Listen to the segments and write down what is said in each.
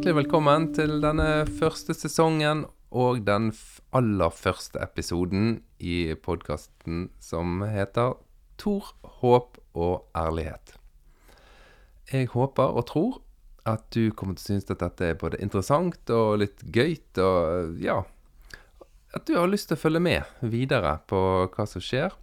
hjertelig velkommen til denne første sesongen og den aller første episoden i podkasten som heter Tor, håp og ærlighet. Jeg håper og tror at du kommer til å synes at dette er både interessant og litt gøyt, og ja At du har lyst til å følge med videre på hva som skjer.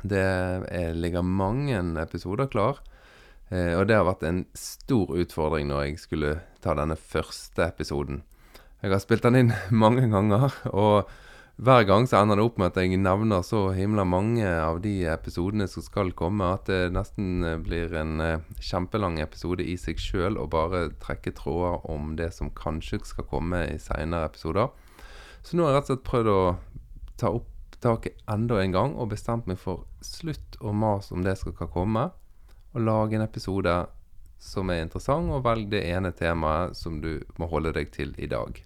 Det ligger mange episoder klar. Eh, og det har vært en stor utfordring når jeg skulle ta denne første episoden. Jeg har spilt den inn mange ganger, og hver gang så ender det opp med at jeg nevner så himla mange av de episodene som skal komme, at det nesten blir en eh, kjempelang episode i seg sjøl å bare trekke tråder om det som kanskje skal komme i seinere episoder. Så nå har jeg rett og slett prøvd å ta opp taket enda en gang og bestemt meg for slutt å mase om det som skal komme og lage en episode som er interessant, og velg det ene temaet som du må holde deg til i dag.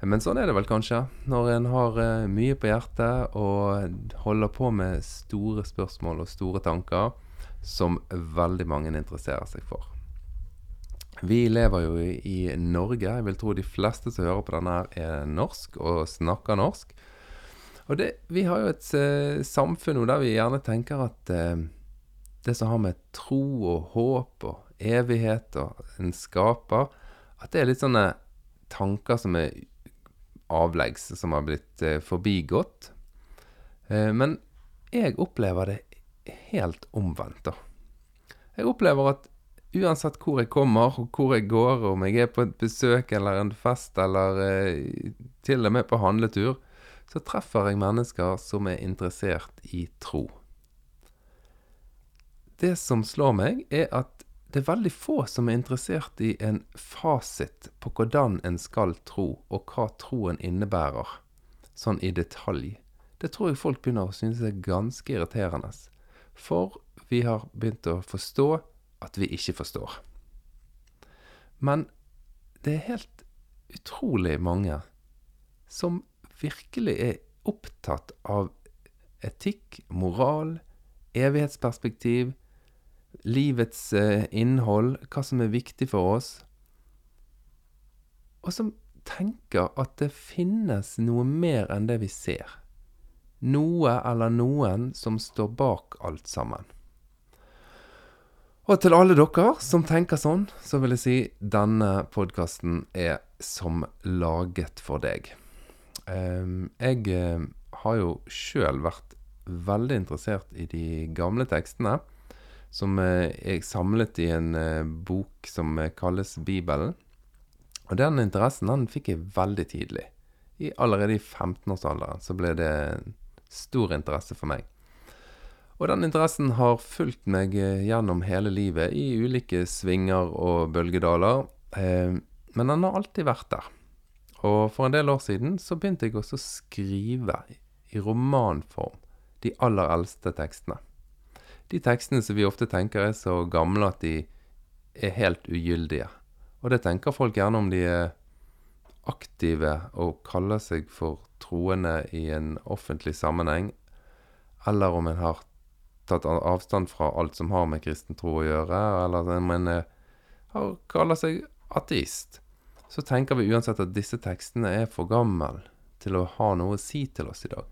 Men sånn er det vel kanskje, når en har uh, mye på hjertet og holder på med store spørsmål og store tanker som veldig mange interesserer seg for. Vi lever jo i, Norge. Jeg vil tro de fleste som hører på denne, er norsk og snakker norsk. Og det, vi har jo et uh, samfunn der vi gjerne tenker at uh, det som har med tro og håp og evighet og en skaper At det er litt sånne tanker som er avleggs, som har blitt eh, forbigått. Eh, men jeg opplever det helt omvendt, da. Jeg opplever at uansett hvor jeg kommer, og hvor jeg går, om jeg er på et besøk eller en fest eller eh, til og med på handletur, så treffer jeg mennesker som er interessert i tro. Det som slår meg, er at det er veldig få som er interessert i en fasit på hvordan en skal tro, og hva troen innebærer, sånn i detalj. Det tror jeg folk begynner å synes er ganske irriterende. For vi har begynt å forstå at vi ikke forstår. Men det er helt utrolig mange som virkelig er opptatt av etikk, moral, evighetsperspektiv, livets eh, innhold, hva som er viktig for oss, og som tenker at det finnes noe mer enn det vi ser. Noe eller noen som står bak alt sammen. Og til alle dere som tenker sånn, så vil jeg si denne podkasten er som laget for deg. Ehm, jeg eh, har jo sjøl vært veldig interessert i de gamle tekstene som er eh, samlet i en eh, bok som eh, kalles Bibelen. Og den interessen den fikk jeg veldig tidlig. I, allerede i 15-årsalderen så ble det stor interesse for meg. Og den interessen har fulgt meg gjennom hele livet i ulike svinger og bølgedaler. men den har alltid vært der. Og for en del år siden så begynte jeg også å skrive i romanform de aller eldste tekstene de tekstene som vi ofte tenker er så gamle at de er helt ugyldige. Og det tenker folk gjerne om de er aktive og kaller seg for troende i en offentlig sammenheng, eller om en har tatt avstand fra alt som har med kristen tro å gjøre, eller om en kaller seg ateist. Så tenker vi uansett at disse tekstene er for gamle til å ha noe å si til oss i dag.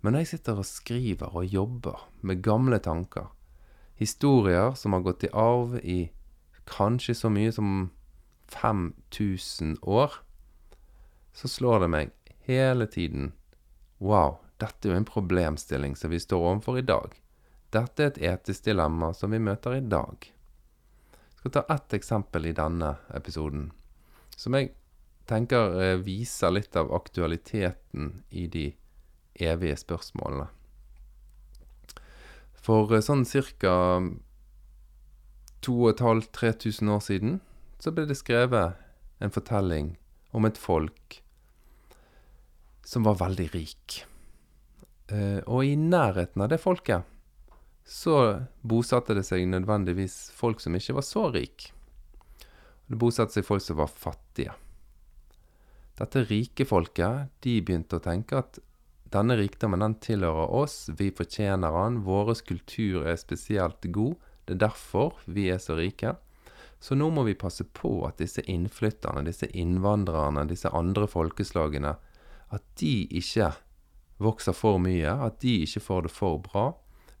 Men jeg sitter og skriver og jobber med gamle tanker, historier som har gått i arv i kanskje så mye som 5000 år, så slår det meg hele tiden Wow, dette er jo en problemstilling som vi står overfor i dag. Dette er et etisk dilemma som vi møter i dag. Jeg skal ta ett eksempel i denne episoden, som jeg tenker eh, viser litt av aktualiteten i de evige spørsmålene. For eh, sånn ca. 2500-3000 år siden så ble det skrevet en fortelling om et folk som var veldig rik. Eh, og i nærheten av det folket så bosatte det seg nødvendigvis folk som ikke var så rik. Det bosatte seg folk som var fattige. Dette rike folket de begynte å tenke at denne rikdommen den tilhører oss, vi fortjener den. Vår kultur er spesielt god. Det er derfor vi er så rike. Så nå må vi passe på at disse innflytterne, disse innvandrerne, disse andre folkeslagene, at de ikke vokser for mye, at de ikke får det for bra.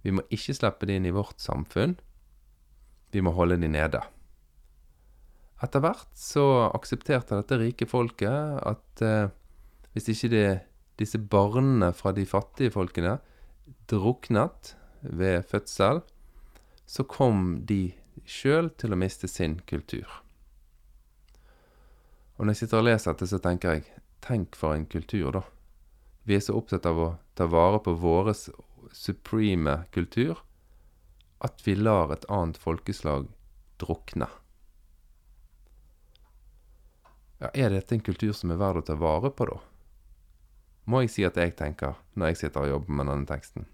Vi må ikke slippe det inn i vårt samfunn. Vi må holde de nede. Etter hvert så aksepterte dette rike folket at eh, hvis ikke det, disse barna fra de fattige folkene druknet ved fødsel, så kom de sjøl til å miste sin kultur. Og når jeg sitter og leser dette, så tenker jeg tenk for en kultur, da. Vi er så opptatt av å ta vare på vår supreme kultur at vi lar et annet folkeslag drukne. Ja, er dette en kultur som er verd å ta vare på, da? Må jeg si at jeg tenker når jeg sitter og jobber med denne teksten.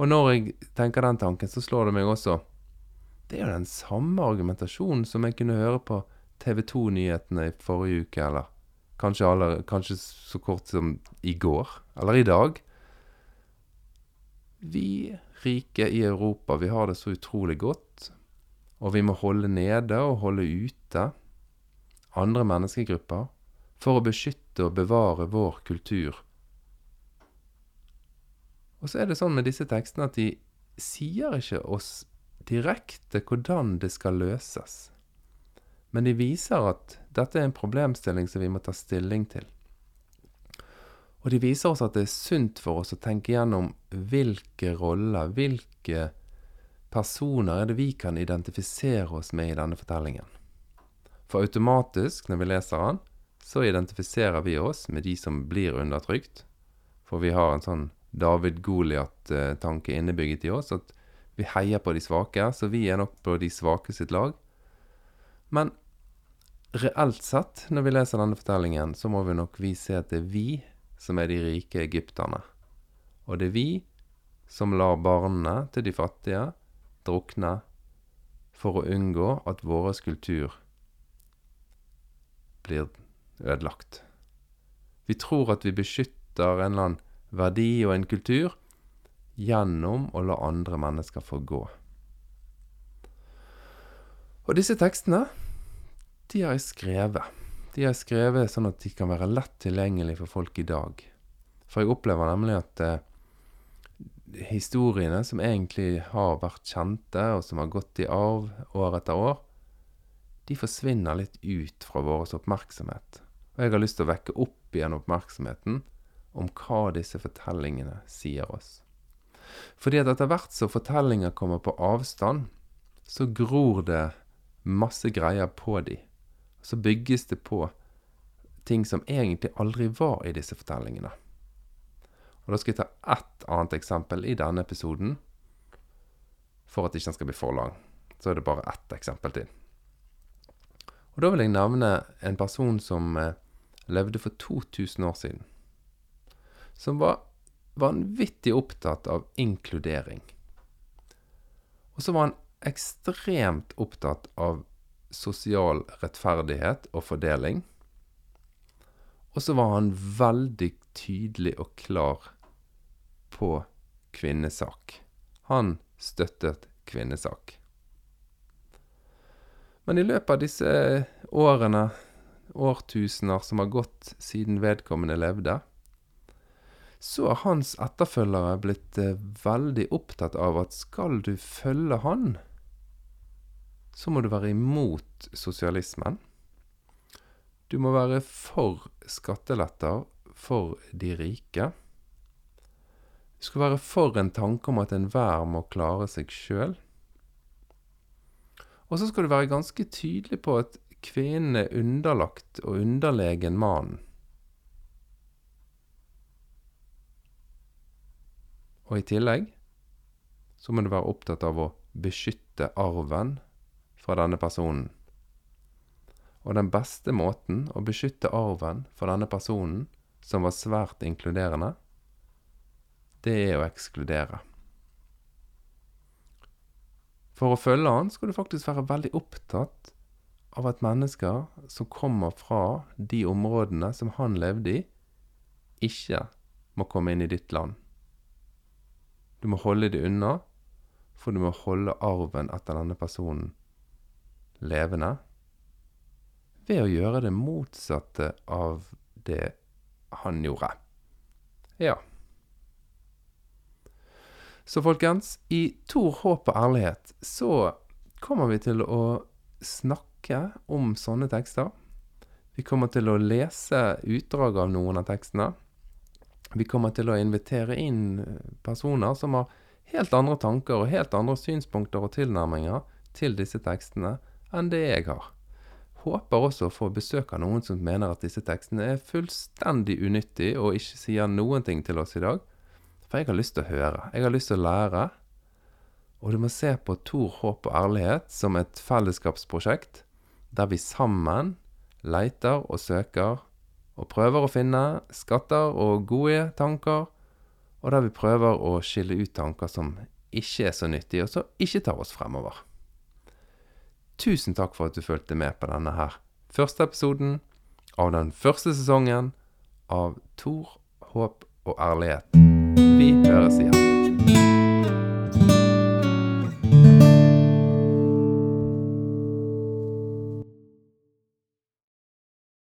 Og når jeg tenker den tanken, så slår det meg også Det er jo den samme argumentasjonen som jeg kunne høre på TV 2-nyhetene i forrige uke, eller kanskje, aller, kanskje så kort som i går, eller i dag. Vi rike i Europa, vi har det så utrolig godt, og vi må holde nede og holde ute andre menneskegrupper for å beskytte og bevare vår kultur. Og så er det sånn med disse tekstene at de sier ikke oss direkte hvordan det skal løses. Men de viser at dette er en problemstilling som vi må ta stilling til. Og de viser oss at det er sunt for oss å tenke gjennom hvilke roller, hvilke personer er det vi kan identifisere oss med i denne fortellingen. For automatisk, når vi leser den, så identifiserer vi oss med de som blir undertrykt. For vi har en sånn David-Goliat-tanke innebygget i oss, at vi heier på de svake, så vi er nok på de svake sitt lag. Men reelt sett, når vi leser denne fortellingen, så må vi nok vi se at det er vi som er de rike egypterne. Og det er vi som lar barna til de fattige drukne for å unngå at vår kultur blir ødelagt. Vi tror at vi beskytter en eller annen verdi og en kultur gjennom å la andre mennesker få gå. Og disse tekstene, de har jeg skrevet. De har jeg skrevet sånn at de kan være lett tilgjengelig for folk i dag. For jeg opplever nemlig at eh, historiene som egentlig har vært kjente, og som har gått i arv år etter år, de forsvinner litt ut fra vår oppmerksomhet. Og jeg har lyst til å vekke opp igjen oppmerksomheten om hva disse fortellingene sier oss. Fordi at etter hvert som fortellinger kommer på avstand, så gror det masse greier på de så bygges det på ting som egentlig aldri var i disse fortellingene. Og Da skal jeg ta ett annet eksempel i denne episoden, for at ikke skal bli for lang. Så er det bare ett eksempel til. Og Da vil jeg nevne en person som eh, levde for 2000 år siden. Som var vanvittig opptatt av inkludering. Og så var han ekstremt opptatt av sosial rettferdighet og fordeling. Og så var han veldig tydelig og klar på kvinnesak. Han støttet kvinnesak. Men i løpet av disse årene, årtusener som har gått siden vedkommende levde, så har hans etterfølgere blitt eh, veldig opptatt av at skal du følge han, så må du være imot sosialismen. Du må være for skatteletter for de rike. Du skal være for en tanke om at enhver må klare seg sjøl. Og så skal du være ganske tydelig på at kvinnen er underlagt og underlegen mannen. Og i tillegg så må du være opptatt av å beskytte arven fra denne personen. Og den beste måten å beskytte arven for denne personen, som var svært inkluderende, det er å ekskludere. For å følge han skal du faktisk være veldig opptatt av at mennesker som kommer fra de områdene som han levde i, ikke må komme inn i ditt land. Du må holde det unna, for du må holde arven etter denne personen levende ved å gjøre det motsatte av det han gjorde. Ja. Så folkens, i Tor, håp og ærlighet så kommer vi til å snakke om sånne tekster. Vi kommer til å lese utdrag av noen av tekstene. Vi kommer til å invitere inn personer som har helt andre tanker og helt andre synspunkter og tilnærminger til disse tekstene enn det jeg har. Håper også å få besøk av noen som mener at disse tekstene er fullstendig unyttige og ikke sier noen ting til oss i dag. For jeg har lyst til å høre. Jeg har lyst til å lære. Og du må se på Tor, håp og ærlighet som et fellesskapsprosjekt der vi sammen leiter og søker og prøver å finne skatter og gode tanker, og der vi prøver å skille ut tanker som ikke er så nyttige, og som ikke tar oss fremover. Tusen takk for at du fulgte med på denne her første episoden av den første sesongen av Tor, håp og ærlighet. Vi høres igjen.